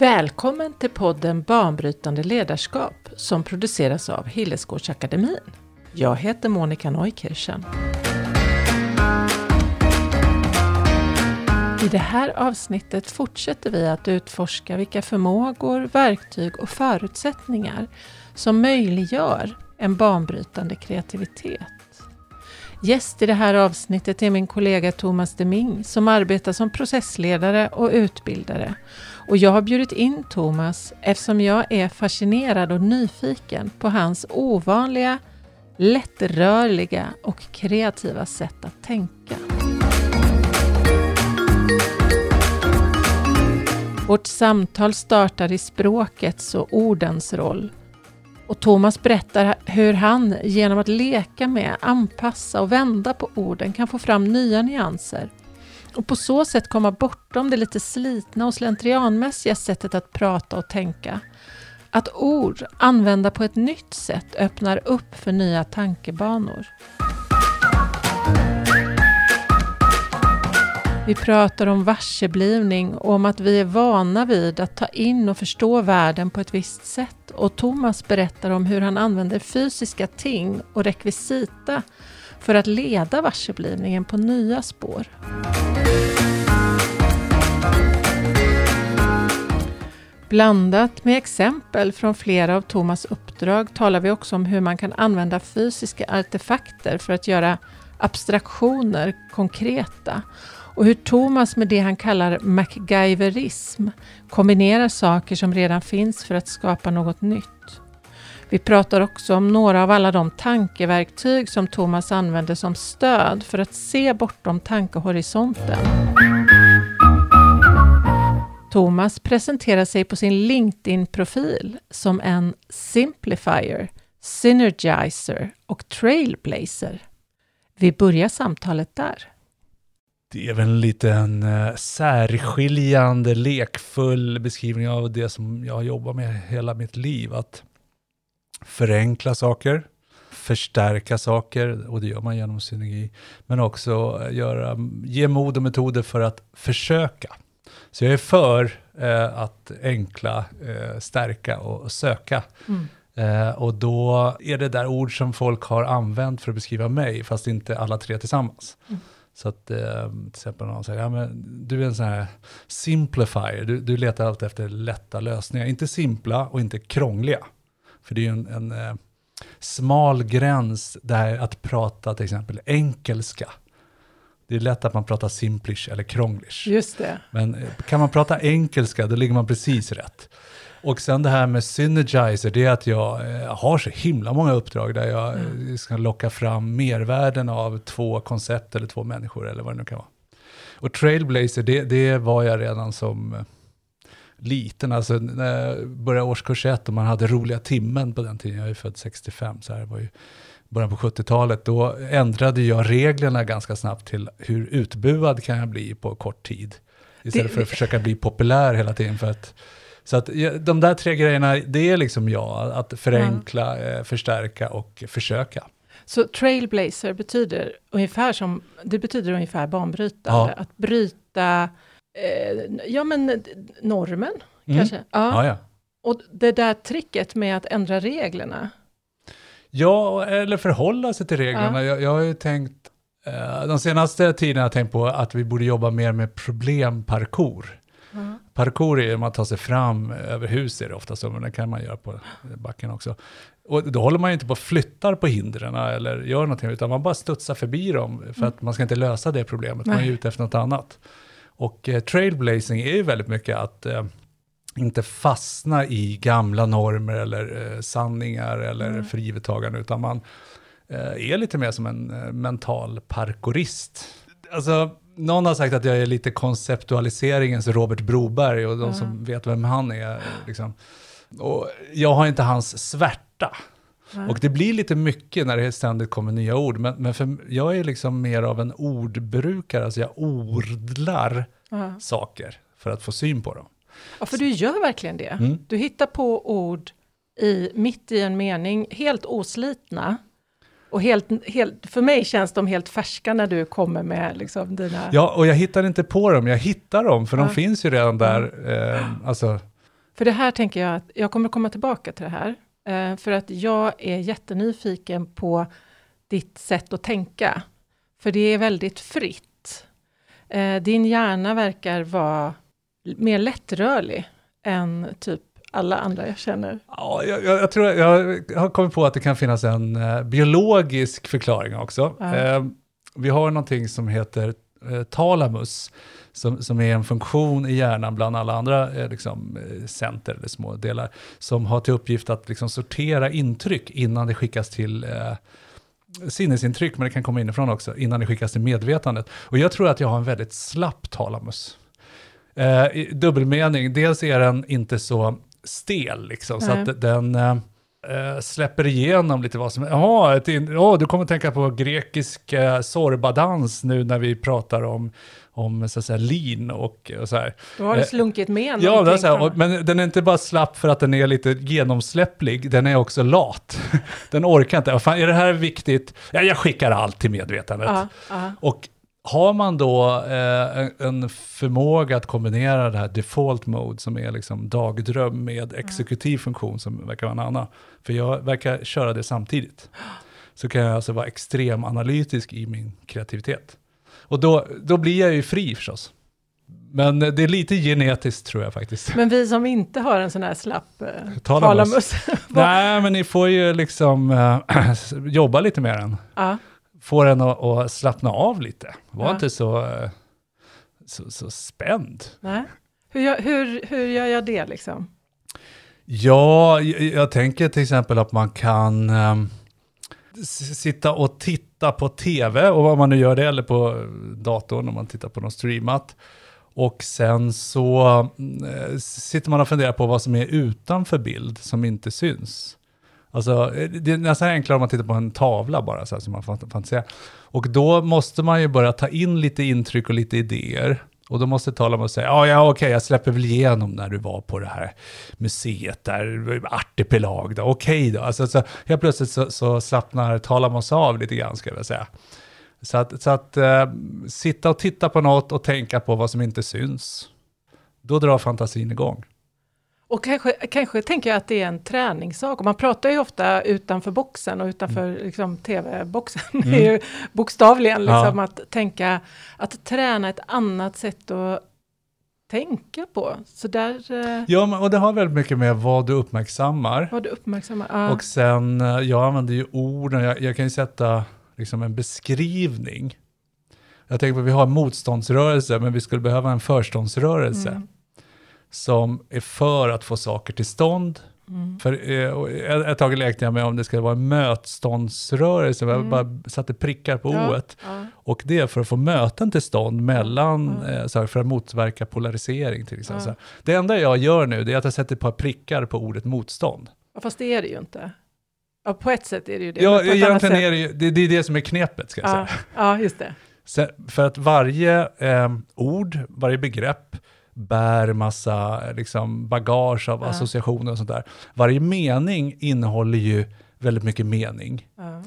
Välkommen till podden Banbrytande ledarskap som produceras av Hillesgårdsakademin. Jag heter Monica Neukirchen. I det här avsnittet fortsätter vi att utforska vilka förmågor, verktyg och förutsättningar som möjliggör en banbrytande kreativitet. Gäst i det här avsnittet är min kollega Thomas Deming som arbetar som processledare och utbildare. Och jag har bjudit in Thomas eftersom jag är fascinerad och nyfiken på hans ovanliga, lättrörliga och kreativa sätt att tänka. Vårt samtal startar i språkets och ordens roll och Thomas berättar hur han genom att leka med, anpassa och vända på orden kan få fram nya nyanser och på så sätt komma bortom det lite slitna och slentrianmässiga sättet att prata och tänka. Att ord använda på ett nytt sätt öppnar upp för nya tankebanor. Vi pratar om varseblivning och om att vi är vana vid att ta in och förstå världen på ett visst sätt. Och Thomas berättar om hur han använder fysiska ting och rekvisita för att leda varseblivningen på nya spår. Blandat med exempel från flera av Thomas uppdrag talar vi också om hur man kan använda fysiska artefakter för att göra abstraktioner konkreta och hur Thomas med det han kallar MacGyverism kombinerar saker som redan finns för att skapa något nytt. Vi pratar också om några av alla de tankeverktyg som Thomas använder som stöd för att se bortom tankehorisonten. Thomas presenterar sig på sin LinkedIn-profil som en simplifier, synergizer och trailblazer. Vi börjar samtalet där. Det är väl en liten särskiljande, lekfull beskrivning av det som jag jobbar med hela mitt liv. Att förenkla saker, förstärka saker, och det gör man genom synergi. Men också göra, ge mod och metoder för att försöka. Så jag är för uh, att enkla, uh, stärka och söka. Mm. och då är det där ord som folk har använt för att beskriva mig, fast inte alla tre tillsammans. Mm. Så att eh, till exempel någon säger, ja, men du är en sån här simplifier, du, du letar alltid efter lätta lösningar. Inte simpla och inte krångliga. För det är ju en, en eh, smal gräns där att prata till exempel enkelska. Det är lätt att man pratar simplish eller krånglish. Just det. Men eh, kan man prata enkelska, då ligger man precis rätt. Och sen det här med Synergizer, det är att jag eh, har så himla många uppdrag där jag mm. ska locka fram mervärden av två koncept eller två människor eller vad det nu kan vara. Och Trailblazer, det, det var jag redan som liten, alltså när jag började årskurs ett och man hade roliga timmen på den tiden, jag är född 65, så här var ju början på 70-talet, då ändrade jag reglerna ganska snabbt till hur utbuad kan jag bli på kort tid. Istället det, för att försöka bli populär hela tiden. För att så att de där tre grejerna, det är liksom jag, att förenkla, mm. förstärka och försöka. Så trailblazer betyder ungefär som, det betyder ungefär banbrytande, ja. att bryta, eh, ja men normen mm. kanske. Ja. ja. Ja, Och det där tricket med att ändra reglerna. Ja, eller förhålla sig till reglerna. Jag, jag har ju tänkt, eh, de senaste tiderna har jag tänkt på att vi borde jobba mer med problemparkour. Mm. Parkour är man tar sig fram över hus är det ofta så, men det kan man göra på backen också. Och då håller man ju inte på och flyttar på hindren eller gör någonting, utan man bara studsar förbi dem för att man ska inte lösa det problemet, man är ute efter något annat. Och eh, trailblazing är ju väldigt mycket att eh, inte fastna i gamla normer eller eh, sanningar eller mm. frivetagande, utan man eh, är lite mer som en eh, mental parkourist. Alltså, någon har sagt att jag är lite konceptualiseringens Robert Broberg och de mm. som vet vem han är. Liksom. Och jag har inte hans svärta. Mm. Och det blir lite mycket när det ständigt kommer nya ord. Men, men för jag är liksom mer av en ordbrukare, alltså jag ordlar mm. saker för att få syn på dem. Ja, för du gör verkligen det. Mm. Du hittar på ord i, mitt i en mening, helt oslitna. Och helt, helt, för mig känns de helt färska när du kommer med liksom dina... Ja, och jag hittar inte på dem, jag hittar dem, för ja. de finns ju redan där. Eh, alltså, För det här tänker jag att jag kommer komma tillbaka till det här. Eh, för att jag är jättenyfiken på ditt sätt att tänka. För det är väldigt fritt. Eh, din hjärna verkar vara mer lättrörlig än typ alla andra jag känner. Ja, jag, jag, tror jag har kommit på att det kan finnas en uh, biologisk förklaring också. Ja. Vi har någonting som heter talamus, som, som är en funktion i hjärnan bland alla andra eh, liksom, center eller små delar, som har till uppgift att liksom, sortera intryck innan det skickas till sinnesintryck, men det kan komma inifrån också, innan det skickas till medvetandet. Och jag tror att jag har en väldigt slapp talamus. Eh, dubbelmening, dels är den inte så stel, liksom, så att den eh, eh, släpper igenom lite vad som... Jaha, oh, du kommer tänka på grekisk eh, sorbadans nu när vi pratar om om så att säga, lean och, och så här. Då har du eh, slunkit med Ja, det här, och, men den är inte bara slapp för att den är lite genomsläpplig, den är också lat. den orkar inte. Fan, är det här viktigt? Ja, jag skickar allt till medvetandet. Uh -huh. Och har man då eh, en förmåga att kombinera det här default mode som är liksom dagdröm med exekutiv funktion som verkar vara en annan, för jag verkar köra det samtidigt, så kan jag alltså vara extrem analytisk i min kreativitet. Och då, då blir jag ju fri förstås. Men det är lite genetiskt tror jag faktiskt. Men vi som inte har en sån här slapp eh, talamus. Nej, men ni får ju liksom äh, jobba lite med den. Ja få den att, att slappna av lite. Var ja. inte så, så, så spänd. Nej. Hur, hur, hur gör jag det liksom? Ja, jag, jag tänker till exempel att man kan um, sitta och titta på tv, och vad man nu gör det, eller på datorn om man tittar på något streamat. Och sen så uh, sitter man och funderar på vad som är utanför bild, som inte syns. Alltså, eh, det är nästan enklare om man tittar på en tavla bara, så här, som man fantiserar. Och då måste man ju börja ta in lite intryck och lite idéer. Och då måste tala om och säga, ja, ja okej, okay, jag släpper väl igenom när du var på det här museet där, artipelag då, okej okay då. Alltså, så, helt plötsligt så, så slappnar Talamos av lite grann, ska jag säga. Så att, så att eh, sitta och titta på något och tänka på vad som inte syns, då drar fantasin igång. Och kanske, kanske tänker jag att det är en träningssak. Man pratar ju ofta utanför boxen och utanför mm. liksom, tv-boxen. Mm. det är ju bokstavligen liksom, ja. att tänka, att träna ett annat sätt att tänka på. Så där, eh, ja, och det har väldigt mycket med vad du uppmärksammar. Vad du uppmärksammar, ja. Och sen, eh, jag använder ju orden, jag, jag kan ju sätta liksom en beskrivning. Jag tänker på att vi har motståndsrörelse, men vi skulle behöva en förståndsrörelse. Mm som är för att få saker till stånd. Mm. För eh, ett tag lekte jag med om det ska vara en mötståndsrörelse, mm. jag bara satte prickar på ja, oet. Ja. Och det är för att få möten till stånd mellan, ja. eh, så för att motverka polarisering till exempel. Ja. Det enda jag gör nu det är att jag sätter ett par prickar på ordet motstånd. Ja, fast det är det ju inte. Ja, på ett sätt är det ju det. Ja, egentligen är det ju, det, det, är det som är knepet ska jag säga. Ja, just det. Så, för att varje eh, ord, varje begrepp bär massa liksom, bagage av ja. associationer och sånt där. Varje mening innehåller ju väldigt mycket mening. Ja.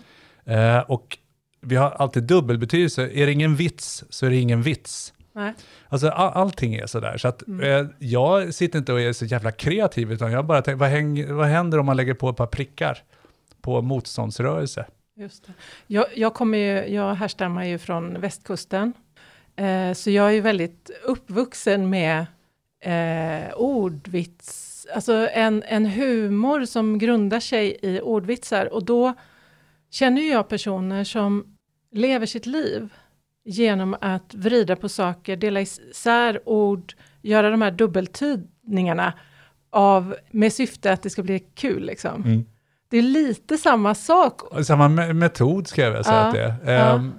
Eh, och vi har alltid dubbelbetydelse. Är det ingen vits så är det ingen vits. Nej. Alltså all, allting är sådär. Så att, mm. eh, jag sitter inte och är så jävla kreativ, utan jag bara tänker, vad, häng, vad händer om man lägger på ett par prickar på motståndsrörelse? Just det. Jag, jag, kommer ju, jag härstammar ju från västkusten Eh, så jag är väldigt uppvuxen med eh, ordvits, alltså en, en humor som grundar sig i ordvitsar. Och då känner jag personer som lever sitt liv genom att vrida på saker, dela isär ord, göra de här dubbeltydningarna av, med syfte att det ska bli kul. Liksom. Mm. Det är lite samma sak. Samma metod ska jag väl säga ja, att det är. Um,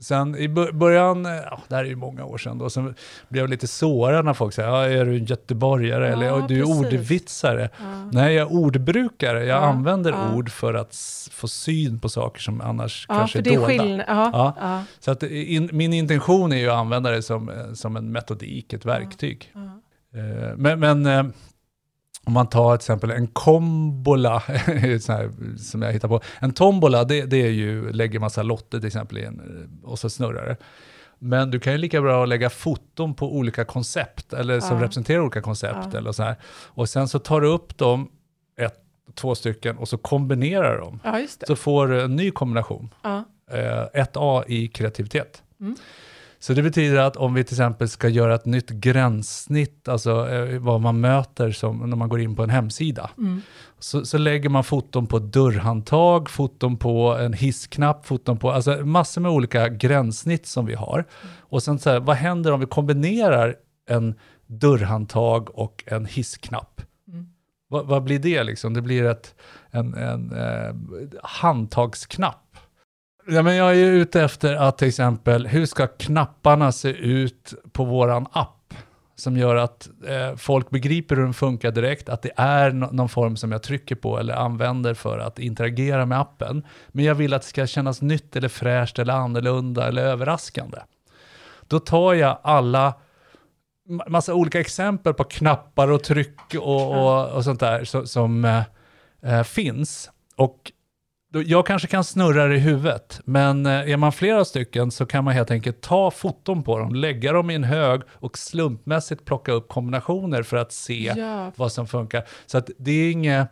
Sen i början, ja, det här är ju många år sedan då, så blev jag lite sårad när folk säger, ja, är du en göteborgare ja, eller du är ordvitsare? Ja. Nej, jag är ordbrukare, jag ja, använder ord för att få syn på saker som annars kanske är, är dolda. Ja, Så att in, min intention är ju att använda det som, som en metodik, ett verktyg. Eh, men, men eh, om man tar till exempel en kombola, som jag hittar på. En tombola, det, det är ju, lägger massa lotter till exempel i en, och så snurrar det. Men du kan ju lika bra lägga foton på olika koncept, eller som Ja. representerar olika koncept. Ja. Eller så här. Och sen så tar du upp dem, ett, två stycken, och så kombinerar dem. Ja. Så får du en ny kombination. Eh, 1A i kreativitet. Mm. Så det betyder att om vi till exempel ska göra ett nytt gränssnitt, alltså eh, vad man möter som, när man går in på en hemsida, Mm. så, så lägger man foton på dörrhandtag, foton på en hissknapp, foton på, alltså massor med olika gränssnitt som vi har. Och sen så här, vad händer om vi kombinerar en dörrhandtag och en hissknapp? Mm. Vad, vad blir det liksom? Det blir ett, en, en eh, handtagsknapp. Ja, men jag är ju ute efter att till exempel, hur ska knapparna se ut på våran app? Som gör att eh, folk begriper hur den funkar direkt, att det är no- någon form som jag trycker på eller använder för att interagera med appen. Men jag vill att det ska kännas nytt eller fräscht eller annorlunda eller överraskande. Då tar jag alla massa olika exempel på knappar och tryck och, och, och sånt där som, som eh, eh finns. Och jag kanske kan snurra det i huvudet, men eh, är man flera stycken så kan man helt enkelt ta foton på dem, lägga dem i en hög och slumpmässigt plocka upp kombinationer för att se Ja, vad som funkar. Så att det är inget,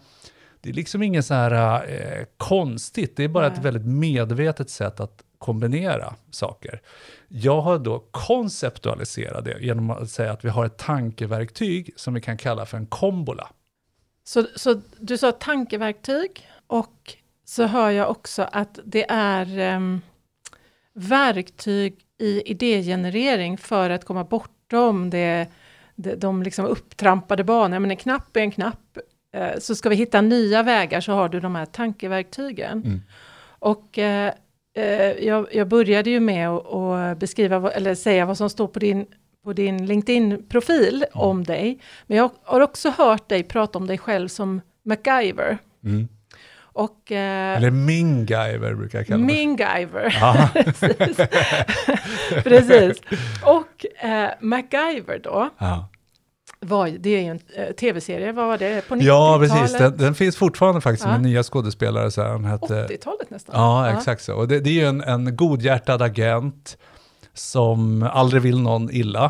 det är liksom inget så här eh, konstigt, det är bara ett Nej. väldigt medvetet sätt att kombinera saker. Jag har då konceptualiserat det genom att säga att vi har ett tankeverktyg som vi kan kalla för en kombola. Så, så du sa tankeverktyg och så hör jag också att det är em, verktyg i idégenerering för att komma bortom det, det, de liksom upptrampade banorna. Men en knapp är en knapp. Eh, så ska vi hitta nya vägar så har du de här tankeverktygen. Mm. Och eh, eh, jag, jag började ju med att, beskriva, eller säga vad som står på din, på din LinkedIn-profil om dig. Men jag har också hört dig prata om dig själv som MacGyver. Och eh, Eller Mingiver brukar jag kalla det. Mingiver. Ja. Precis. Precis. Och eh, MacGyver då, Ja. var, det är ju en eh, tv-serie, vad var det? På 90-talet? ja, precis. Den, den finns fortfarande faktiskt Ja. med nya skådespelare. Så här, han hette, 80-talet nästan. Ja, exakt så. Och det, det är ju en, en godhjärtad agent som aldrig vill någon illa.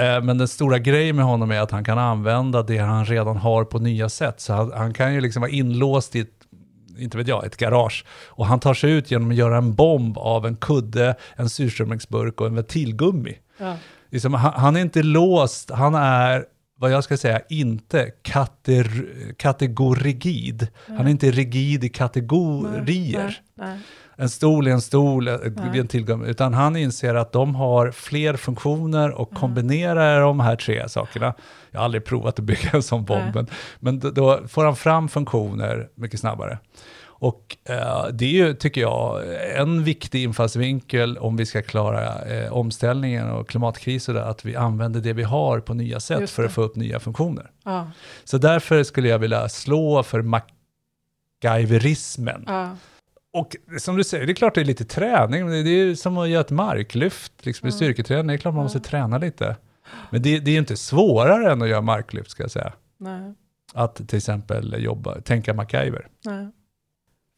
Eh, Men den stora grejen med honom är att han kan använda det han redan har på nya sätt. Så han, han kan ju liksom vara inlåst i ett, inte vet jag, ett garage. Och han tar sig ut genom att göra en bomb av en kudde, en surströmmingsburk och en ventilgummi. Ja. Liksom, han, han är inte låst, han är vad jag ska säga, inte kater, kategorigid. Han är inte rigid i kategorier. Nej, nej. En stol är en stol, en tillgång, utan han inser att de har fler funktioner och kombinerar de här tre sakerna. Jag har aldrig provat att bygga en sån bomb, men, men då, får han fram funktioner mycket snabbare. Och eh, det är ju, tycker jag, en viktig infallsvinkel om vi ska klara eh, omställningen och klimatkrisen, att vi använder det vi har på nya sätt för att få upp nya funktioner. Ja, Så därför skulle jag vilja slå för MacGyverismen. ja, Och som du säger, det är klart det är lite träning, det är ju som att göra ett marklyft liksom i Ja. styrketräning. Det är klart man måste träna lite. Men det, det är ju inte svårare än att göra marklyft, ska jag säga. nej, Att till exempel jobba, tänka MacGyver. nej.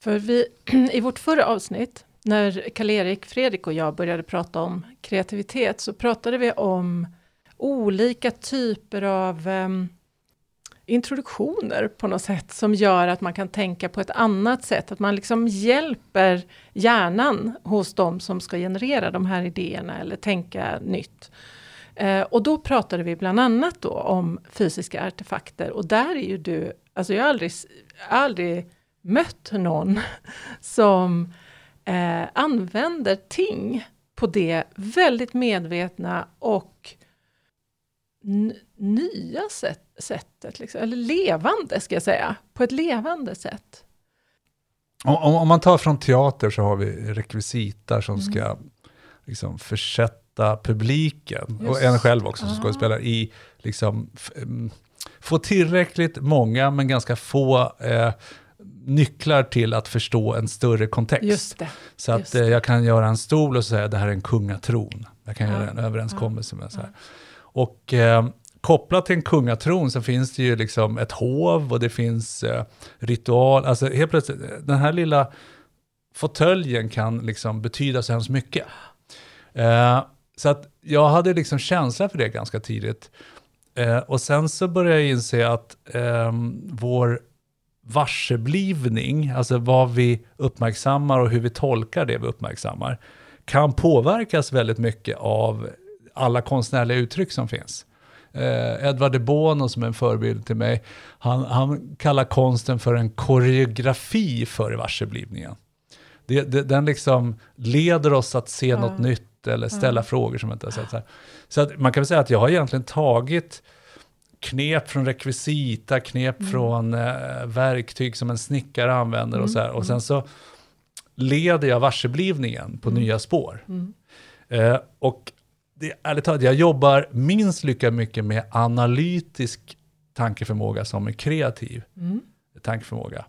För vi, i vårt förra avsnitt, när Karl-Erik, Fredrik och jag började prata om kreativitet, så pratade vi om olika typer av em, introduktioner på något sätt som gör att man kan tänka på ett annat sätt, att man liksom hjälper hjärnan hos de som ska generera de här idéerna eller tänka nytt. Eh, och då pratade vi bland annat då om fysiska artefakter och där är ju du, alltså jag har aldrig, aldrig mött någon som eh, använder ting på det väldigt medvetna och nya sätt, sättet, liksom, eller levande ska jag säga, på ett levande sätt. Om, om, man tar från teater så har vi rekvisita som Mm. ska liksom försätta publiken, och Just. en själv också som Ah. skådespelare, i liksom em, få tillräckligt många men ganska få eh, nycklar till att förstå en större kontext. Det. Så att eh, jag kan göra en stol och säga det här är en kungatron. Jag kan Ja, göra en överenskommelse med så här. ja. Och eh, kopplat till en kungatron så finns det ju liksom ett hov och det finns eh, ritual. Alltså helt plötsligt, den här lilla fåtöljen kan liksom betyda så hemskt mycket. Eh, Så att jag hade liksom känsla för det ganska tidigt. Eh, och sen så började jag inse att eh, vår varseblivning, alltså vad vi uppmärksammar och hur vi tolkar det vi uppmärksammar, kan påverkas väldigt mycket av alla konstnärliga uttryck som finns. Eh, Edvard de Bono som är en förebild till mig, han, han kallar konsten för en koreografi för varseblivningen. Det, det, den liksom leder oss att se ja. något nytt eller ställa ja. frågor som inte har sett. Så, så att man kan väl säga att jag har egentligen tagit knep från rekvisita, knep mm. från eh, verktyg som en snickare använder mm. och så här. Och sen mm. så leder jag varseblivningen på mm. nya spår. Mm. Eh, och det, ärligt talat, jag jobbar minst lika mycket med analytisk tankeförmåga som med kreativ mm. tankeförmåga.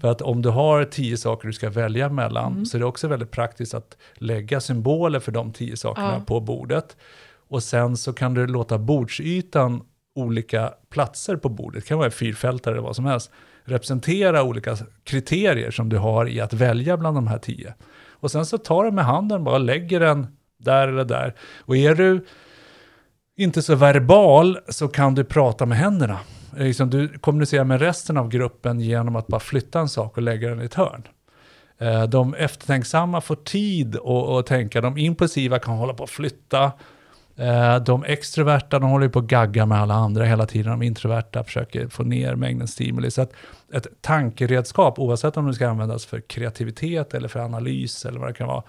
För att om du har tio saker du ska välja mellan, mm. så är det också väldigt praktiskt att lägga symboler för de tio sakerna ja. på bordet. Och sen så kan du låta bordsytan, olika platser på bordet, det kan vara fyrfältare eller vad som helst, representera olika kriterier som du har i att välja bland de här tio. Och sen så tar du med handen bara lägger den där eller där. Och är du inte så verbal så kan du prata med händerna. Eh, liksom du kommunicerar med resten av gruppen genom att bara flytta en sak och lägga den i ett hörn. Eh, de eftertänksamma får tid att tänka, de impulsiva kan hålla på att flytta. Eh, de extroverta, de håller på att gagga med alla andra hela tiden. De introverta försöker få ner mängden stimuli. Så att ett tankeredskap, oavsett om det ska användas för kreativitet eller för analys eller vad det kan vara,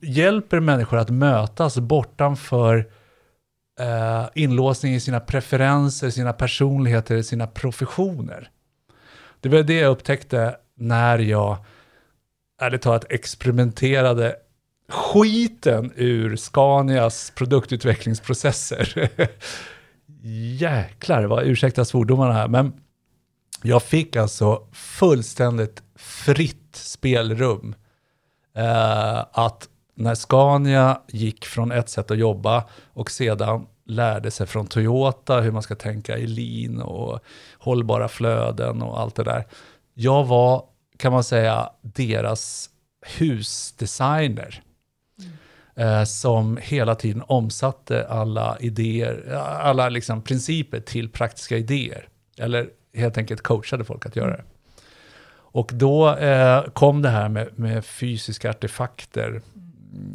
hjälper människor att mötas bortanför eh, inlåsning i sina preferenser, sina personligheter, sina professioner. Det var det jag upptäckte när jag, ärligt talat, experimenterade skiten ur Scanias produktutvecklingsprocesser. Jäklar vad, ursäkta svordomarna här, men jag fick alltså fullständigt fritt spelrum eh, att när Scania gick från ett sätt att jobba och sedan lärde sig från Toyota hur man ska tänka i lean och hållbara flöden och allt det där. Jag var, kan man säga, deras husdesigner. Mm. Eh, som hela tiden omsatte alla idéer, alla liksom principer till praktiska idéer. Eller helt enkelt coachade folk att göra det. Och då eh, kom det här med, med fysiska artefakter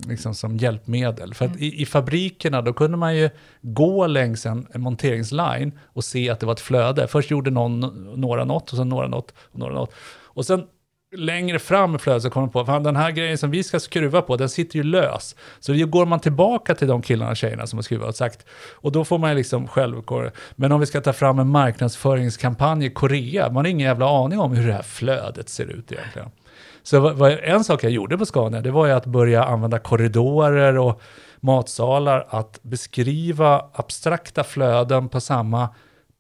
liksom som hjälpmedel. För att mm. i, i, fabrikerna då kunde man ju gå längs en, en monteringsline och se att det var ett flöde. Först gjorde någon, några något och sen några något och några något. Och sen längre fram i flödet så kommer man på, fan den här grejen som vi ska skruva på, den sitter ju lös. Så då går man tillbaka till de killarna och tjejerna som har skruvat och sagt, och då får man liksom själv, men om vi ska ta fram en marknadsföringskampanj i Korea, man har ingen jävla aning om hur det här flödet ser ut egentligen. Så vad, en sak jag gjorde på Scania, det var ju att börja använda korridorer och matsalar, att beskriva abstrakta flöden på samma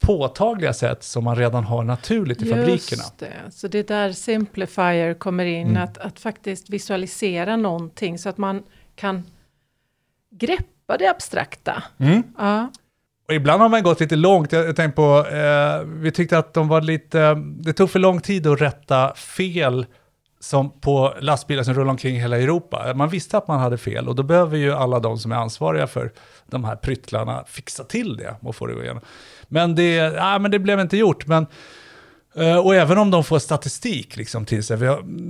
påtagliga sätt som man redan har naturligt i Just fabrikerna. Det. Så det är där Simplifier kommer in, mm. att, att faktiskt visualisera någonting så att man kan greppa det abstrakta. Mm. Ja. Och ibland har man gått lite långt. Jag, jag tänkte på, eh, vi tyckte att de var lite, det tog för lång tid att rätta fel som på lastbilar som rullar omkring hela Europa. Man visste att man hade fel och då behöver ju alla de som är ansvariga för de här pryttlarna fixa till det och få det igenom. Men det, ja, men det blev inte gjort. Men, eh, och även om de får statistik liksom till sig,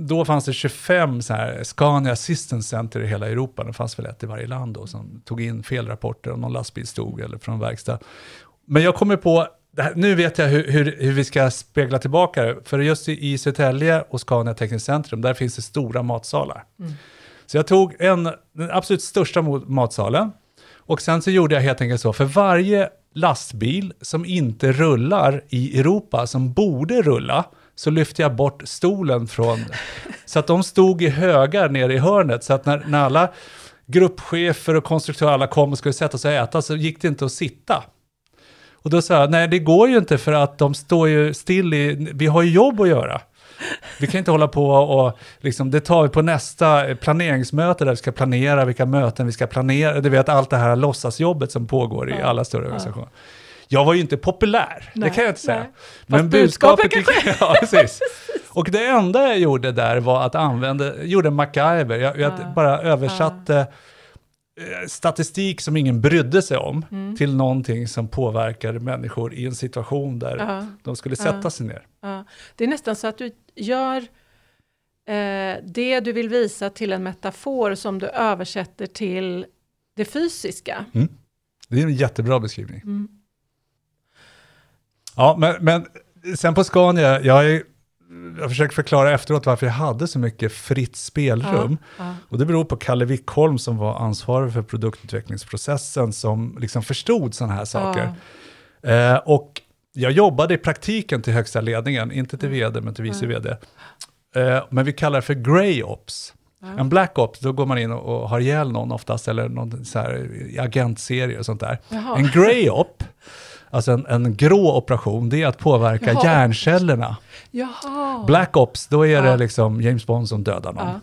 då fanns det 25 så här Scania Assistance Center i hela Europa, det fanns väl ett i varje land då, som tog in felrapporter om någon lastbil stod eller från verkstad. Men jag kommer på här, nu vet jag hur, hur, hur, vi ska spegla tillbaka det. För just i, i Södertälje och Scania Tekniskt Centrum, där finns det stora matsalar. Mm. Så jag tog en, den absolut största matsalen. Och sen så gjorde jag helt enkelt så, för varje lastbil som inte rullar i Europa, som borde rulla, så lyfte jag bort stolen från, så att de stod i högar nere i hörnet. Så att när, när alla gruppchefer och konstruktörer alla kom och skulle sätta sig och äta så gick det inte att sitta. Och då sa jag, nej det går ju inte för att de står ju still i, vi har ju jobb att göra. Vi kan inte hålla på och, liksom, det tar vi på nästa planeringsmöte där vi ska planera vilka möten vi ska planera. Du vet allt det här låtsasjobbet som pågår i alla större organisationer. Jag var ju inte populär, nej, det kan jag inte säga. Nej. Men budskapet, budskapet ja, precis. Och det enda jag gjorde där var att använda, gjorde MacGyver. Jag, jag bara översatte statistik som ingen brydde sig om mm. till någonting som påverkar människor i en situation där ja. de skulle sätta ja. sig ner. Ja. Det är nästan så att du gör eh, det du vill visa till en metafor som du översätter till det fysiska. Mm. Det är en jättebra beskrivning. Mm. Ja, men, men sen på Scania, jag är jag har försökt förklara efteråt varför jag hade så mycket fritt spelrum. Ja, ja. Och det beror på Kalle Wickholm som var ansvarig för produktutvecklingsprocessen som liksom förstod sådana här saker. Ja. Eh, och jag jobbade i praktiken till högsta ledningen, inte till vd men till vice vd. Eh, men vi kallar det för grey ops. En black ops, då går man in och, och har ihjäl någon oftast, eller någon så här agentserie och sånt där. Jaha. En grey op, alltså en, en grå operation, det är att påverka Jaha. hjärncellerna. Jaha. Black Ops, då är ja. det liksom James Bond som dödar någon. Ja.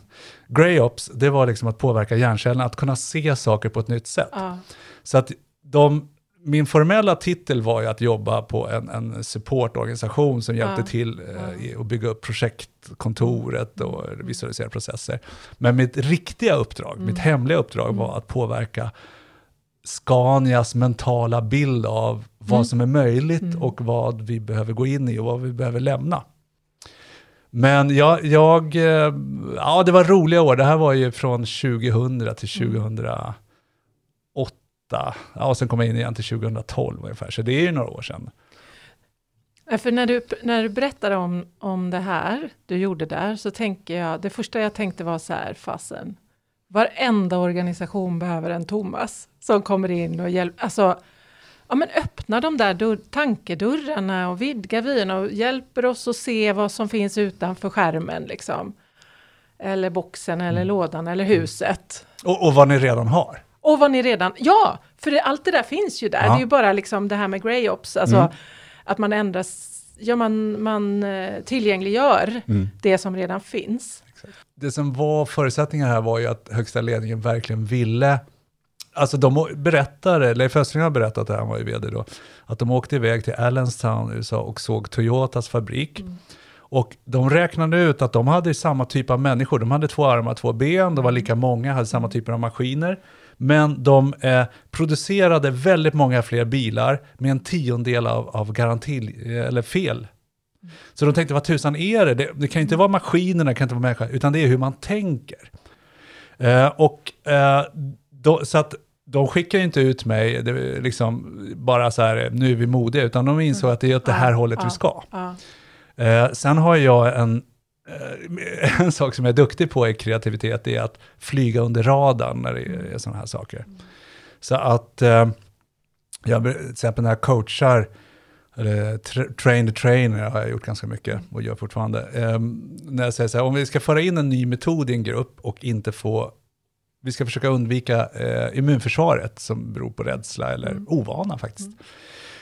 Grey Ops, det var liksom att påverka hjärncellerna, att kunna se saker på ett nytt sätt. Ja. Så att de, min formella titel var ju att jobba på en, en supportorganisation som hjälpte ja. till eh, att bygga upp projektkontoret och visualisera processer. Men mitt riktiga uppdrag, mm. mitt hemliga uppdrag mm. var att påverka Scanias mentala bild av vad mm. som är möjligt mm. och vad vi behöver gå in i och vad vi behöver lämna. Men jag, jag, eh, ja det var roliga år. Det här var ju från 2000 till 2008. Ja, och sen kom jag in igen till 2012 ungefär, så det är ju några år sedan. För när du, när du berättar om, om det här du gjorde där, så tänker jag, det första jag tänkte var så här, fasen, varenda organisation behöver en Thomas som kommer in och hjälper, alltså ja, men öppna de där dörr, tankedörrarna och vidga vyerna och hjälper oss att se vad som finns utanför skärmen. Liksom. Eller boxen eller mm. lådan eller huset. Och, och, vad ni redan har. Och vad ni redan, ja, för det, allt det där finns ju där. Ja. Det är ju bara liksom det här med grey ops, alltså mm. att man ändras, ja man, man eh, tillgängliggör mm. det som redan finns. Det som var förutsättningen här var ju att högsta ledningen verkligen ville Alltså de berättade, Leif Östring har berättat, det, han var ju vd då, att de åkte iväg till Allenstown i USA och såg Toyotas fabrik. Mm. Och de räknade ut att de hade samma typ av människor, de hade två armar, två ben, de var lika många, hade samma typer av maskiner. Men de eh, producerade väldigt många fler bilar med en tiondel av, av garanti, eller fel. Så de tänkte, vad tusan är det? det? Det kan inte vara maskinerna, det kan inte vara människan, utan det är hur man tänker. Eh, och eh, då, så att de skickar inte ut mig det, liksom, bara så här, nu är vi modiga, utan de insåg att det är åt det här ja, hållet ja, vi ska. Ja. Eh, sen har jag en, eh, en sak som jag är duktig på i kreativitet, det är att flyga under radarn när det är sådana här saker. Mm. Så att, eh, jag, till exempel när jag coachar, eller tra train the trainer har jag gjort ganska mycket och gör fortfarande. Eh, när jag säger så här, om vi ska föra in en ny metod i en grupp och inte få vi ska försöka undvika eh, immunförsvaret som beror på rädsla eller mm. ovana faktiskt. Mm.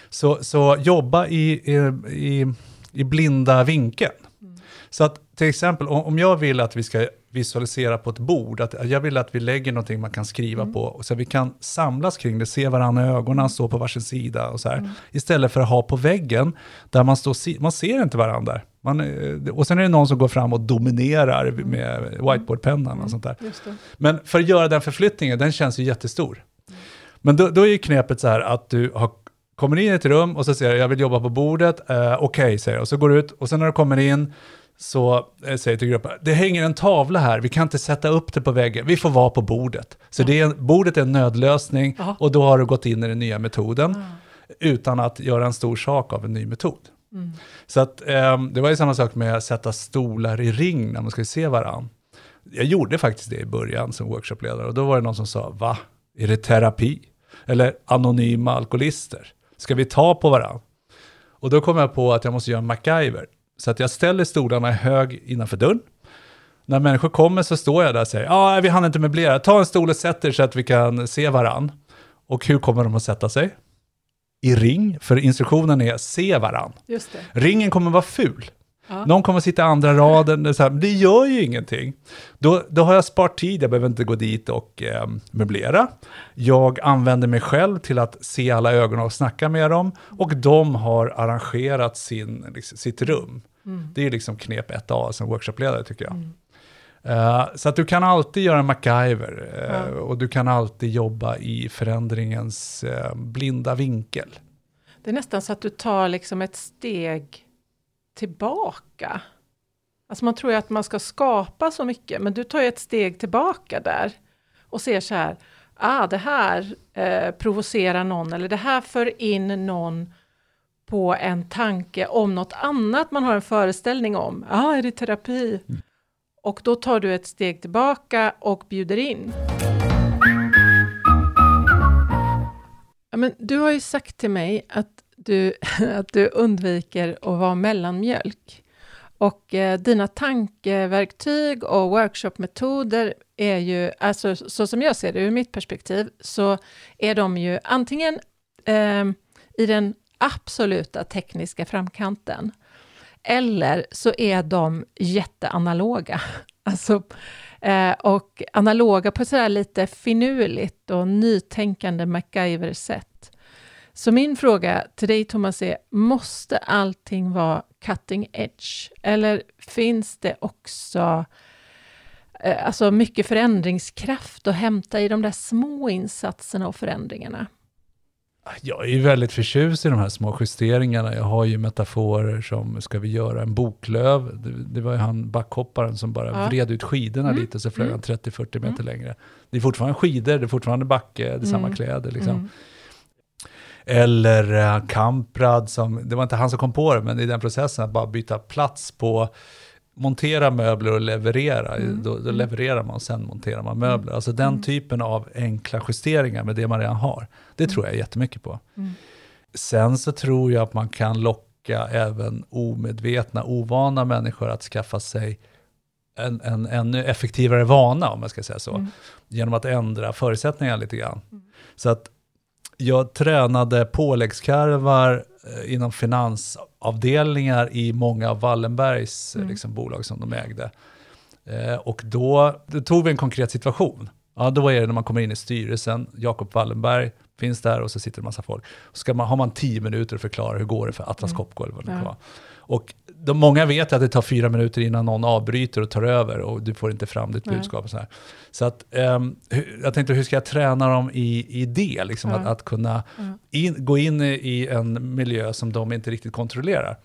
Så, så jobba i, i, i blinda vinkeln. Mm. Så att till exempel om jag vill att vi ska visualisera på ett bord, att jag vill att vi lägger någonting man kan skriva mm. på, så vi kan samlas kring det, se varandra i ögonen, mm. stå på varsin sida och så här. Mm. Istället för att ha på väggen, där man, står, man ser inte varandra. Man, eh, och sen är det någon som går fram och dominerar mm. med whiteboardpennan och sånt där. Men för att göra den förflyttningen, den känns ju jättestor. Men då, då är ju knepet så här att du har kommer in i ett rum och så säger jag vill jobba på bordet, eh, okej okay, säger jag, och så går du ut och sen när du kommer in så eh, säger till gruppen, det hänger en tavla här, vi kan inte sätta upp det på väggen, vi får vara på bordet. Så det är, bordet är en nödlösning Aha. och då har du gått in i den nya metoden Aha. utan att göra en stor sak av en ny metod. Mm. Så att, eh, det var ju samma sak med att sätta stolar i ring när man skulle se varandra. Jag gjorde faktiskt det i början som workshopledare och då var det någon som sa, va? Är det terapi? Eller anonyma alkoholister? Ska vi ta på varandra? Och då kom jag på att jag måste göra en MacGyver. Så att jag ställer stolarna i hög innanför dörren. När människor kommer så står jag där och säger, ja, ah, vi hann inte möblera, ta en stol och sätt er så att vi kan se varann. Och hur kommer de att sätta sig? I ring, för instruktionen är se varann. Ringen kommer vara ful. Ja. Någon kommer sitta i andra raden, så här, det gör ju ingenting. Då, då har jag sparat tid, jag behöver inte gå dit och eh, möblera. Jag använder mig själv till att se alla ögon och snacka med dem. Och de har arrangerat sin, liksom, sitt rum. Mm. Det är liksom knep 1A som workshopledare tycker jag. Mm. Uh, så att du kan alltid göra MacGyver uh, och du kan alltid jobba i förändringens uh, blinda vinkel. Det är nästan så att du tar liksom ett steg tillbaka. Alltså man tror ju att man ska skapa så mycket, men du tar ju ett steg tillbaka där och ser så här, ah, det här eh, provocerar någon eller det här för in någon på en tanke om något annat man har en föreställning om. Ja, ah, är det terapi? Mm. Och då tar du ett steg tillbaka och bjuder in. Ja, men du har ju sagt till mig att du, att du undviker att vara mellanmjölk. Och eh, dina tankeverktyg och workshopmetoder är ju, alltså så som jag ser det ur mitt perspektiv, så är de ju antingen eh, i den absoluta tekniska framkanten, eller så är de jätteanaloga. Alltså, eh, och analoga på ett lite finurligt och nytänkande MacGyver-sätt. Så min fråga till dig Thomas är, måste allting vara cutting edge? Eller finns det också eh, alltså mycket förändringskraft att hämta i de där små insatserna och förändringarna? Jag är ju väldigt förtjust i de här små justeringarna. Jag har ju metaforer som, ska vi göra en boklöv? Det, det var ju han backhopparen som bara ja. vred ut skidorna mm. lite, så flög mm. han 30-40 meter mm. längre. Det är fortfarande skidor, det är fortfarande backe, det är samma mm. kläder liksom. Mm. Eller uh, Kamprad, som, det var inte han som kom på det, men i den processen att bara byta plats på montera möbler och leverera. Mm. Då, då, mm. levererar man och sen monterar man möbler. Mm. Alltså den mm. typen av enkla justeringar med det man redan har. Det tror jag jättemycket på. Mm. Sen så tror jag att man kan locka även omedvetna, ovana människor att skaffa sig en, en ännu effektivare vana, om man ska säga så. Mm. Genom att ändra förutsättningarna lite grann. Så att jag tränade påläggskarvar eh, inom finansavdelningar i många av Wallenbergs mm. liksom, bolag som de ägde. Eh, och då, då, tog vi en konkret situation. Ja, då är det när man kommer in i styrelsen, Jakob Wallenberg finns där och så sitter en massa folk. Så ska man, har man tio minuter att förklara hur går det för Atlas mm. Copco eller vad det ja. Och de, många vet att det tar fyra minuter innan någon avbryter och tar över och du får inte fram ditt budskap. Och så här. så att, um, jag tänkte, hur ska jag träna dem i, i det? Liksom, ja. att, att, kunna in, gå in i en miljö som de inte riktigt kontrollerar.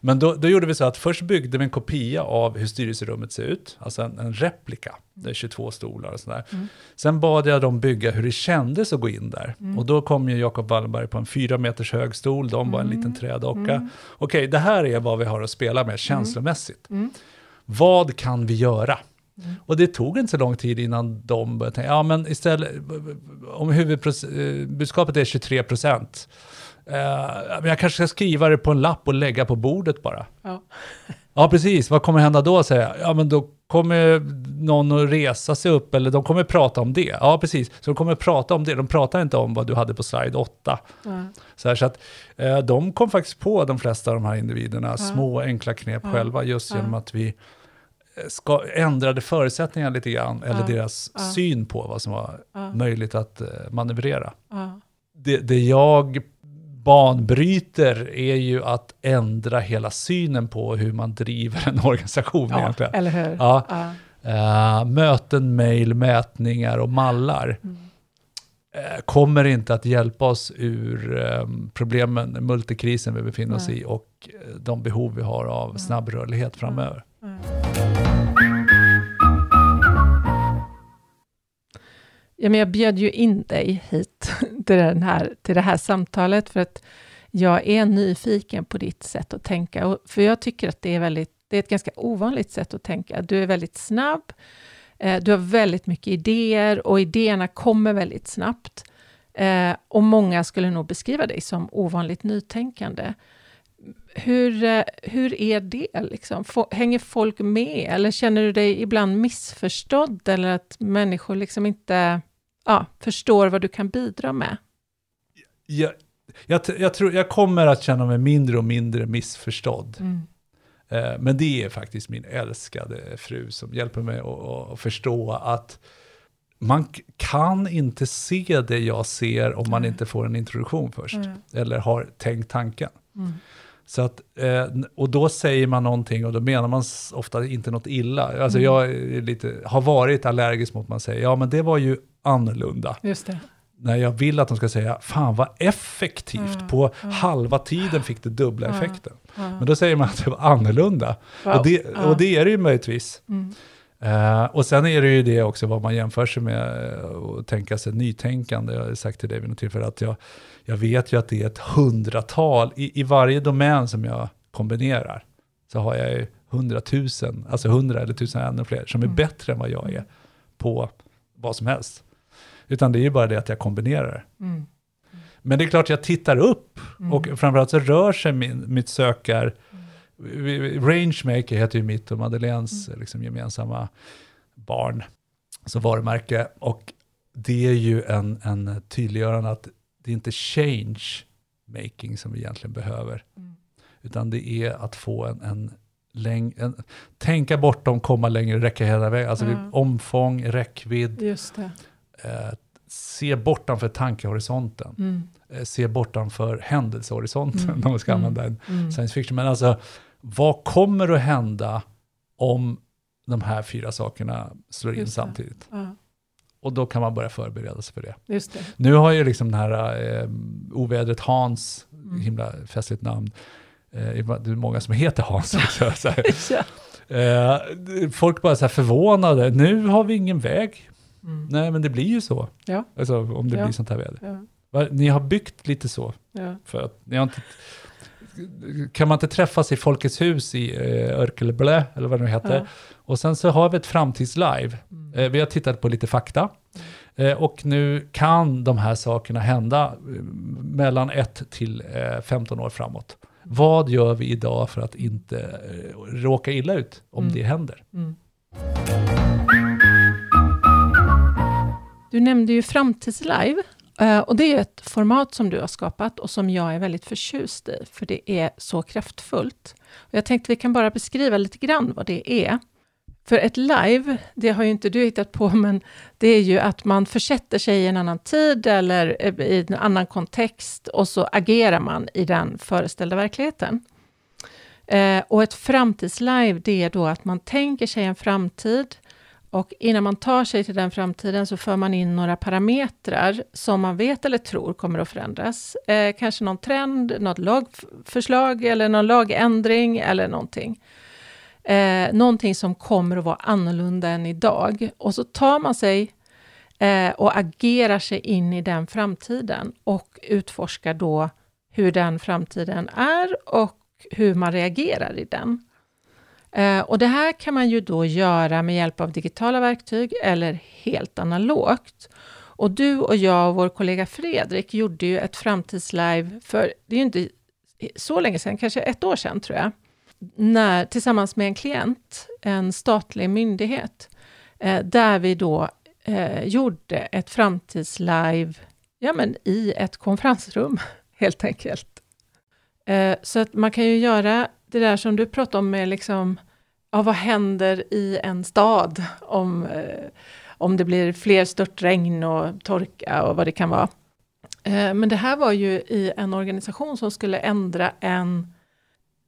Men då, då, gjorde vi så att först byggde vi en kopia av hur styrelserummet ser ut, alltså en, en replika. Det är 22 stolar och sådär. Mm. Sen bad jag dem bygga hur det kändes att gå in där. Mm. Och då kom ju Jakob Wallenberg på en fyra meters hög stol, de var en mm. liten trädocka. Mm. Okej, det här är vad vi har att spela med mm. känslomässigt. Mm. Vad kan vi göra? Mm. Och det tog inte så lång tid innan de började tänka, ja men istället, om huvudbudskapet är 23 procent, Uh, jag kanske ska skriva det på en lapp och lägga på bordet bara. Ja, ja precis. Vad kommer hända då, säger jag. Ja, men då kommer någon att resa sig upp, eller de kommer prata om det. Ja, precis. Så de kommer prata om det. De pratar inte om vad du hade på slide 8. Ja. Så, här, så att uh, de kom faktiskt på, de flesta av de här individerna, ja. små enkla knep ja. själva, just genom att vi eh, ska, ändrade förutsättningar lite grann, eller deras syn på vad som var möjligt att uh, manövrera. Det, det jag banbryter är ju att ändra hela synen på hur man driver en organisation. Ja, egentligen. eller hur? Ja. ja. Uh, möten, mejl, mätningar och mallar mm. uh, kommer inte att hjälpa oss ur um, problemen, multikrisen vi befinner oss i och de behov vi har av snabb rörlighet framöver. Ja, men jag bjöd ju in dig hit till, den här, till det här samtalet för att jag är nyfiken på ditt sätt att tänka. Och för jag tycker att det är, väldigt, det är ett ganska ovanligt sätt att tänka. Du är väldigt snabb, eh, du har väldigt mycket idéer och idéerna kommer väldigt snabbt. Eh, och många skulle nog beskriva dig som ovanligt nytänkande. Hur, eh, hur är det? Liksom? Hänger folk med? Eller känner du dig ibland missförstådd? Eller att människor liksom inte ja, förstår vad du kan bidra med? Jag, jag, jag, tror, jag kommer att känna mig mindre och mindre missförstådd. Mm. Eh, men det är faktiskt min älskade fru som hjälper mig att, att förstå att man kan inte se det jag ser om man inte får en introduktion först. Mm. Eller har tänkt tanken. Mm. Så att, eh, och då säger man någonting och då menar man ofta inte något illa. Alltså jag lite, har varit allergisk mot att man säger, ja men det var ju annorlunda. Just det när jag vill att de ska säga, fan vad effektivt, mm. på mm. halva tiden fick det dubbla effekten. Men då säger man att det var annorlunda. Wow. Och, det, och det är det ju möjligtvis. Mm. Uh, och sen är det ju det också vad man jämför sig med och uh, tänka sig nytänkande. Jag har sagt till dig vid något tillfälle att jag, jag vet ju att det är ett hundratal, i, i varje domän som jag kombinerar, så har jag ju hundratusen, alltså hundra eller tusen ännu fler, som är mm. bättre än vad jag är på vad som helst. Utan det är ju bara det att jag kombinerar mm. Men det är klart jag tittar upp mm. och framförallt så rör sig min, mitt sökar... Mm. Rangemaker heter ju mitt och Madeleines mm. liksom, gemensamma barn som varumärke. Och det är ju en, en tydliggörande att det är inte change making som vi egentligen behöver. Mm. Utan det är att få en, en, läng, en tänka bortom, komma längre, räcka hela vägen. Alltså mm. omfång, räckvidd. Just det eh, se bortanför tankehorisonten. Mm. Eh, se bortanför händelsehorisonten, mm. om man ska använda en mm. science fiction. Men alltså, vad kommer att hända om de här fyra sakerna slår in samtidigt? Ja. Och då kan man börja förbereda sig för det. det. Nu har ju liksom den här eh, ovädret Hans, mm. himla festligt namn, eh, det är många som heter Hans också. så ja. eh, folk bara så här förvånade, nu har vi ingen väg. Mm. Nej, men det blir ju så. Ja. Alltså, om det ja. blir sånt här väder. Ja. Ni har byggt lite så. För att ni har inte, kan man inte träffas i Folkets hus i eh, Örkelblä, eller vad det nu heter. Och sen så har vi ett framtidslive. Mm. Eh, vi har tittat på lite fakta. Mm. Eh, och nu kan de här sakerna hända eh, mellan 1 till 15 eh, år framåt. Mm. Vad gör vi idag för att inte råka illa ut om mm. det händer? Mm. Du nämnde ju Framtidslive. Eh, och det är ett format som du har skapat och som jag är väldigt förtjust i, för det är så kraftfullt. Och jag tänkte vi kan bara beskriva lite grann vad det är. För ett live, det har ju inte du hittat på, men det är ju att man försätter sig i en annan tid eller eh, i en annan kontext och så agerar man i den föreställda verkligheten. Eh, och ett framtidslive, det är då att man tänker sig en framtid och innan man tar sig till den framtiden så för man in några parametrar som man vet eller tror kommer att förändras. Eh, kanske någon trend, något lagförslag eller någon lagändring eller någonting. Eh, någonting som kommer att vara annorlunda än idag. Och så tar man sig eh, och agerar sig in i den framtiden och utforskar då hur den framtiden är och hur man reagerar i den. Eh, och det här kan man ju då göra med hjälp av digitala verktyg eller helt analogt. Och du och jag och vår kollega Fredrik gjorde ju ett framtidslive för, det är ju inte så länge sedan, kanske ett år sedan tror jag, när, tillsammans med en klient, en statlig myndighet, eh, där vi då eh, gjorde ett framtidslive ja, men i ett konferensrum, helt enkelt. Eh, så att man kan ju göra det där som du pratade om med liksom, ja, vad händer i en stad om, eh, om det blir fler störtregn och torka och vad det kan vara. Eh, men det här var ju i en organisation som skulle ändra en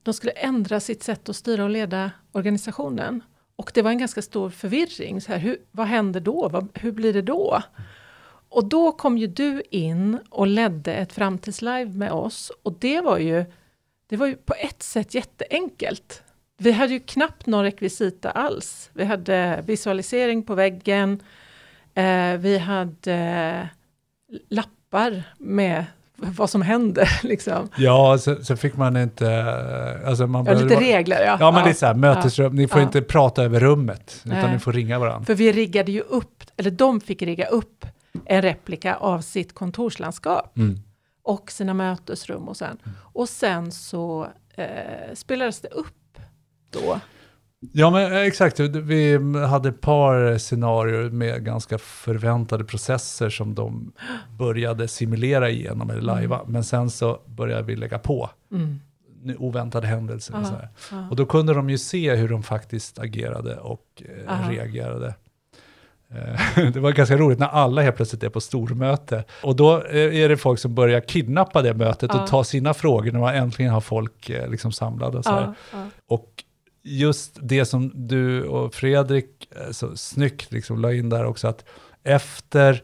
de skulle ändra sitt sätt att styra och leda organisationen. Och det var en ganska stor förvirring. Så här, hur, vad händer då? Vad, hur blir det då? Och då kom ju du in och ledde ett framtidslive med oss. Och det var ju det var ju på ett sätt jätteenkelt. Vi hade ju knappt någon rekvisita alls. Vi hade visualisering på väggen. Eh, vi hade lappar med vad som händer. Liksom. Ja, så, så, fick man inte... Alltså man ja, lite regler, ja. Ja, men ja. det är så här, mötesrum, ja. ni får ja. inte prata över rummet, utan Nej. ni får ringa varandra. För vi riggade ju upp, eller de fick rigga upp en replika av sitt kontorslandskap. Mm och sina mötesrum och sen. Mm. Och sen så eh, spelades det upp då. Ja men eh, exakt, vi hade ett par scenarier med ganska förväntade processer som de började simulera igenom eller lajva. Mm. Men sen så började vi lägga på mm. oväntade händelser. Aha, och, och då kunde de ju se hur de faktiskt agerade och eh, reagerade. Eh, det var ganska roligt när alla helt plötsligt är på stormöte. Och då eh, är det folk som börjar kidnappa det mötet ja. och ta sina frågor när man äntligen har folk eh, liksom samlade. Och, så ja, ja. och just det som du och Fredrik så snyggt liksom la in där också, att efter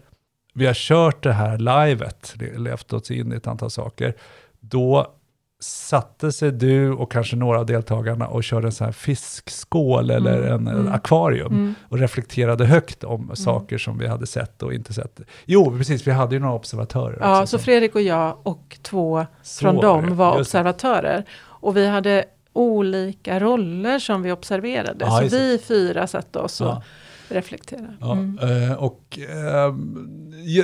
vi har kört det här livet, levt oss in i ett antal saker, då satte sig du och kanske några av deltagarna och körde en sån här fiskskål eller mm, en, mm, akvarium mm. och reflekterade högt om mm. saker som vi hade sett och inte sett. Jo, precis, vi hade ju några observatörer. Ja, så Fredrik och jag och två så från dem var observatörer. Och vi hade olika roller som vi observerade. Ja, så vi fyra satte oss och ja reflektera. Ja, mm. Eh, och eh,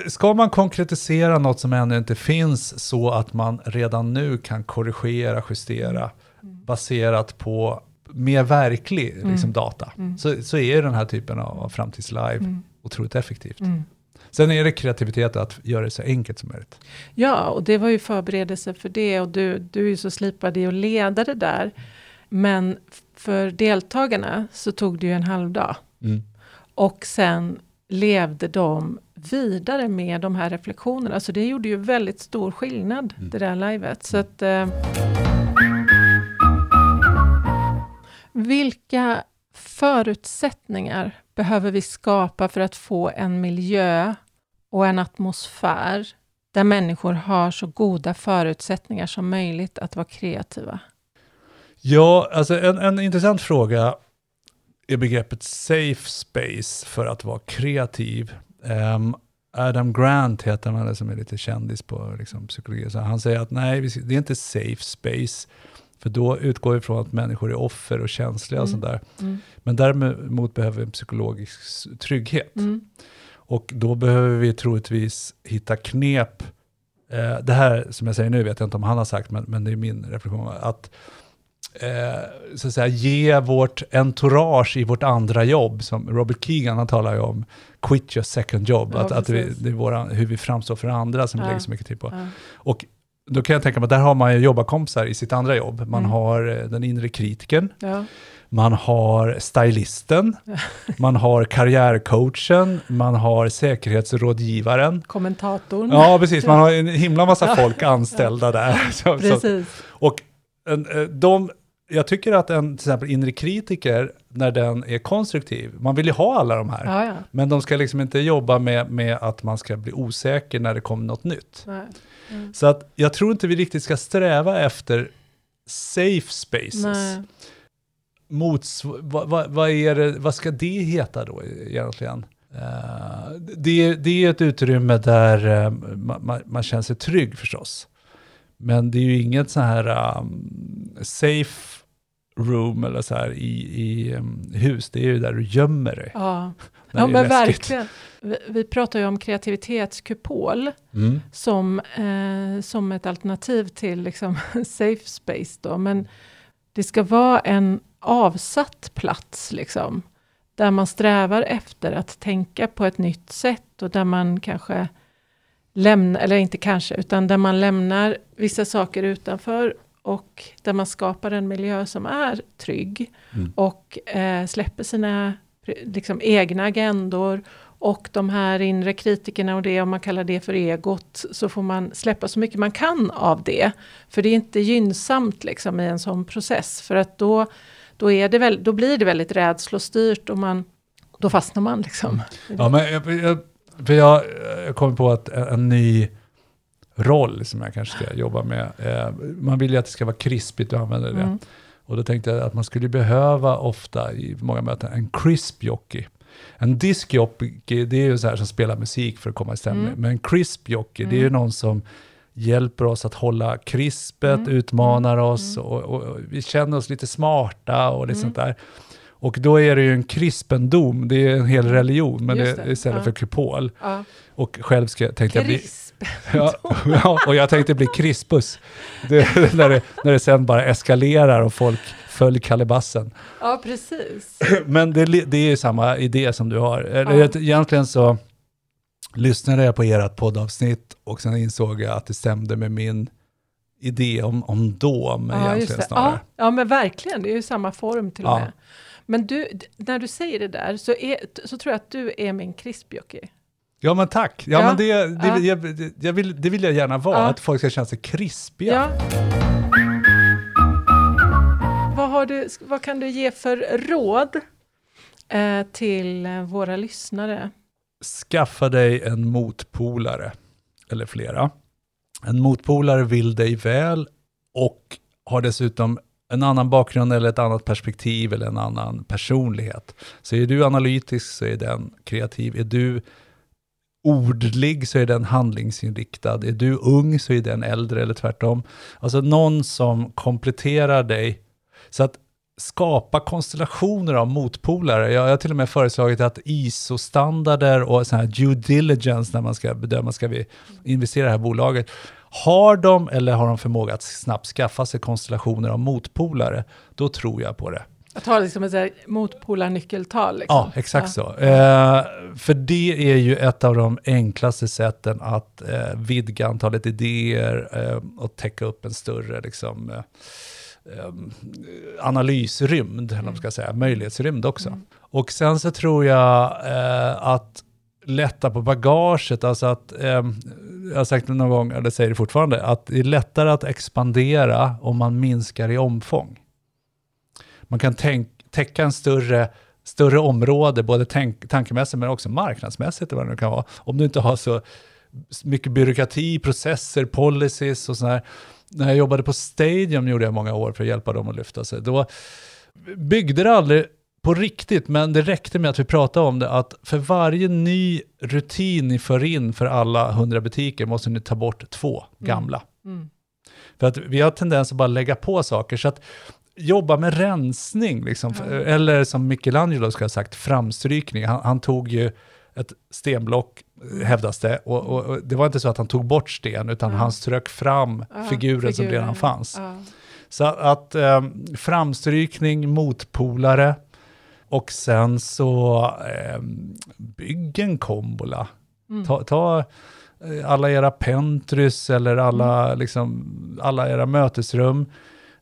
ska man konkretisera något som ännu inte finns så att man redan nu kan korrigera, justera mm. baserat på mer verklig mm. liksom, data, mm. så, så är den här typen av framtidslive mm. otroligt effektivt. Mm. Sen är det kreativitet att göra det så enkelt som möjligt. Ja, och det var ju förberedelse för det och du, du är ju så slipad i att leda det där. Men för deltagarna så tog det ju en halv dag. Mm. Och sen levde de vidare med de här reflektionerna. Så det gjorde ju väldigt stor skillnad, mm. det där livet. Så att, eh, vilka förutsättningar behöver vi skapa för att få en miljö och en atmosfär där människor har så goda förutsättningar som möjligt att vara kreativa? Ja, alltså en, en intressant fråga är begreppet safe space för att vara kreativ. Um, Adam Grant heter han, som är lite kändis på liksom, psykologi. Så han säger att nej, det är inte safe space. För då utgår vi från att människor är offer och känsliga och mm. sånt där. Mm. Men däremot behöver vi en psykologisk trygghet. Mm. Och då behöver vi troligtvis hitta knep. Eh, det här som jag säger nu vet jag inte om han har sagt, men, men det är min reflektion. Att eh, så att säga, ge vårt entourage i vårt andra jobb, som Robert Keegan han talar ju om, quit your second job, ja, att, att vi, det är våra, hur vi framstår för andra som ja. vi lägger så mycket tid på. Ja. Och då kan jag tänka mig att där har man ju jobbarkompisar i sitt andra jobb. Man mm. har eh, den inre kritiken, ja. man har stylisten, man har karriärcoachen, man har säkerhetsrådgivaren. Kommentatorn. Ja, precis. Man har en himla massa folk anställda där. Så, precis. Så, och eh, de jag tycker att en till exempel inre kritiker, när den är konstruktiv, man vill ju ha alla de här, ja, ja. men de ska liksom inte jobba med, med att man ska bli osäker när det kommer något nytt. Mm. Så att jag tror inte vi riktigt ska sträva efter safe spaces. Mots, vad, vad, vad, är det, vad ska det heta då egentligen? Uh, det, det är ett utrymme där uh, man, man, känner sig trygg förstås. Men det är ju inget så här um, safe room eller så här i, i um, hus, det är ju där du gömmer dig. Ja, ja men verkligen. Vi, vi, pratar ju om kreativitetskupol mm. som, eh, som ett alternativ till liksom, safe space då, men det ska vara en avsatt plats liksom, där man strävar efter att tänka på ett nytt sätt och där man kanske lämnar, eller inte kanske, utan där man lämnar vissa saker utanför och där man skapar en miljö som är trygg mm. och eh, släpper sina liksom, egna agendor och de här inre kritikerna och det, om man kallar det för egot, så får man släppa så mycket man kan av det. För det är inte gynnsamt liksom, i en sån process, för att då, då, är det väl, då blir det väldigt rädslostyrt och man, då fastnar man. Liksom. Mm. Ja, men jag, jag, för jag, jag kommer på att en, en ny roll som jag kanske ska jobba med. Eh, man vill ju att det ska vara krispigt att använda det. Mm. Och då tänkte jag att man skulle behöva ofta i många möten en crisp jockey. En diskjockey, det är ju så här som spelar musik för att komma i stämning. Mm. Men en crisp jockey, mm. det är ju mm. någon som hjälper oss att hålla krispet, mm. utmanar mm. oss och, och, och, vi känner oss lite smarta och lite sånt där. Och då är det ju en krispendom, det är en hel religion, men det, det istället ja. för kupol. Ja. Och själv ska, tänkte jag bli... Ja, ja, och jag tänkte bli krispus. Det, när, det, när det sen bara eskalerar och folk följer kalibassen. Ja, precis. Men det, det är ju samma idé som du har. Ja. Egentligen så lyssnade jag på ert poddavsnitt och sen insåg jag att det stämde med min idé om, om dom ja, egentligen snarare. Ja, ja, men verkligen. Det är ju samma form till och med. Men du, när du säger det där så, är, så tror jag att du är min krispjockey. Ja men tack, ja, ja. men det, det, ja. jag, jag vill, det vill jag gärna vara, ja. att folk ska känna sig krispiga. Vad, du, vad kan du ge för råd eh, till våra lyssnare? Skaffa dig en motpolare, eller flera. En motpolare vill dig väl och har dessutom en annan bakgrund eller ett annat perspektiv eller en annan personlighet. Så är du analytisk så är den kreativ. Är du ordlig så är den handlingsinriktad. Är du ung så är den äldre eller tvärtom. Alltså någon som kompletterar dig. Så att skapa konstellationer av motpolare. Jag, har till och med föreslagit att ISO-standarder och sån här due diligence när man ska bedöma, ska vi investera i det här bolaget? Har de eller har de förmåga att snabbt skaffa sig konstellationer av motpolare, då tror jag på det. Att ha liksom ett motpolarnyckeltal? Liksom. Ja, exakt ja. så. Eh, för det är ju ett av de enklaste sätten att eh, vidga antalet idéer eh, och täcka upp en större liksom, eh, eh, analysrymd, eller man ska säga, möjlighetsrymd också. Mm. Och sen så tror jag eh, att lätta på bagaget, alltså att, jag har sagt det någon gång, eller säger det fortfarande, att det är lättare att expandera om man minskar i omfång. Man kan tänk, täcka en större, större område, både tänk, tankemässigt men också marknadsmässigt, vad det nu kan vara, om du inte har så mycket byråkrati, processer, policies och sådär. När jag jobbade på Stadium gjorde jag många år för att hjälpa dem att lyfta sig. Då byggde det aldrig på riktigt, men det räckte med att vi pratade om det, att för varje ny rutin ni för in för alla hundra butiker måste ni ta bort två mm. gamla. Mm. Mm. För att vi har tendens att bara lägga på saker, så att jobba med rensning, liksom, mm. eller som Michelangelo ska ha sagt, framstrykning. Han, han tog ju ett stenblock, hävdas det, och, och, och, det var inte så att han tog bort sten, utan han strök fram figuren, figuren, som redan fanns. Så att um, framstrykning, motpolare, och sen så eh, bygg en kombola. Mm. Ta, ta, eh, alla era pentrys eller alla, mm. liksom, alla era mötesrum.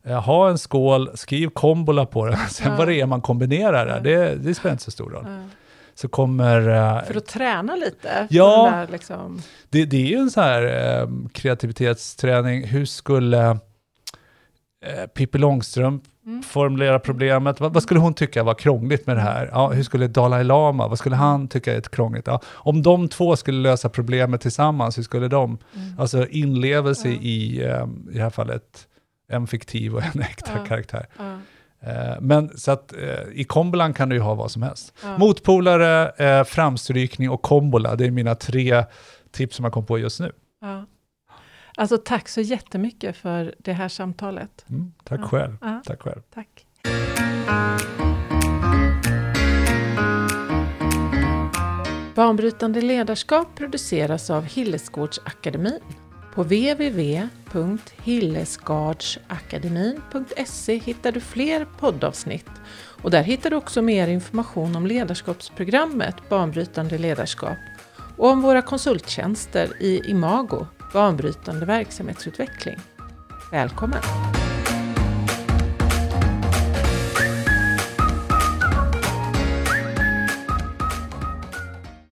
Eh, ha en skål, skriv kombola på den. Sen ja. vad det är man kombinerar där, det, det spelar inte så stor roll. Ja. Så kommer... Eh, För att träna lite? Ja, där, liksom. det, det är ju en sån här eh, kreativitetsträning. Hur skulle eh, Pippi Långstrump Mm. Formulera problemet. Vad, vad, skulle hon tycka var krångligt med det här? Ja, hur skulle Dalai Lama, vad skulle han tycka är krångligt? Ja, om de två skulle lösa problemet tillsammans, hur skulle de? Mm. Alltså inlevelse ja. i, um, i det här fallet, en fiktiv och en äkta ja. karaktär. Ja. Uh, men så att uh, i kombolan kan du ju ha vad som helst. Motpolare, uh, framstrykning och kombola, det är mina tre tips som jag kom på just nu. Alltså tack så jättemycket för det här samtalet. Mm, tack ja. själv. Ja. Tack själv. Tack. Banbrytande ledarskap produceras av Hillesgårdsakademin. På www.hillesgardsakademin.se hittar du fler poddavsnitt och där hittar du också mer information om ledarskapsprogrammet Banbrytande ledarskap och om våra konsulttjänster i Imago banbrytande verksamhetsutveckling. Välkommen!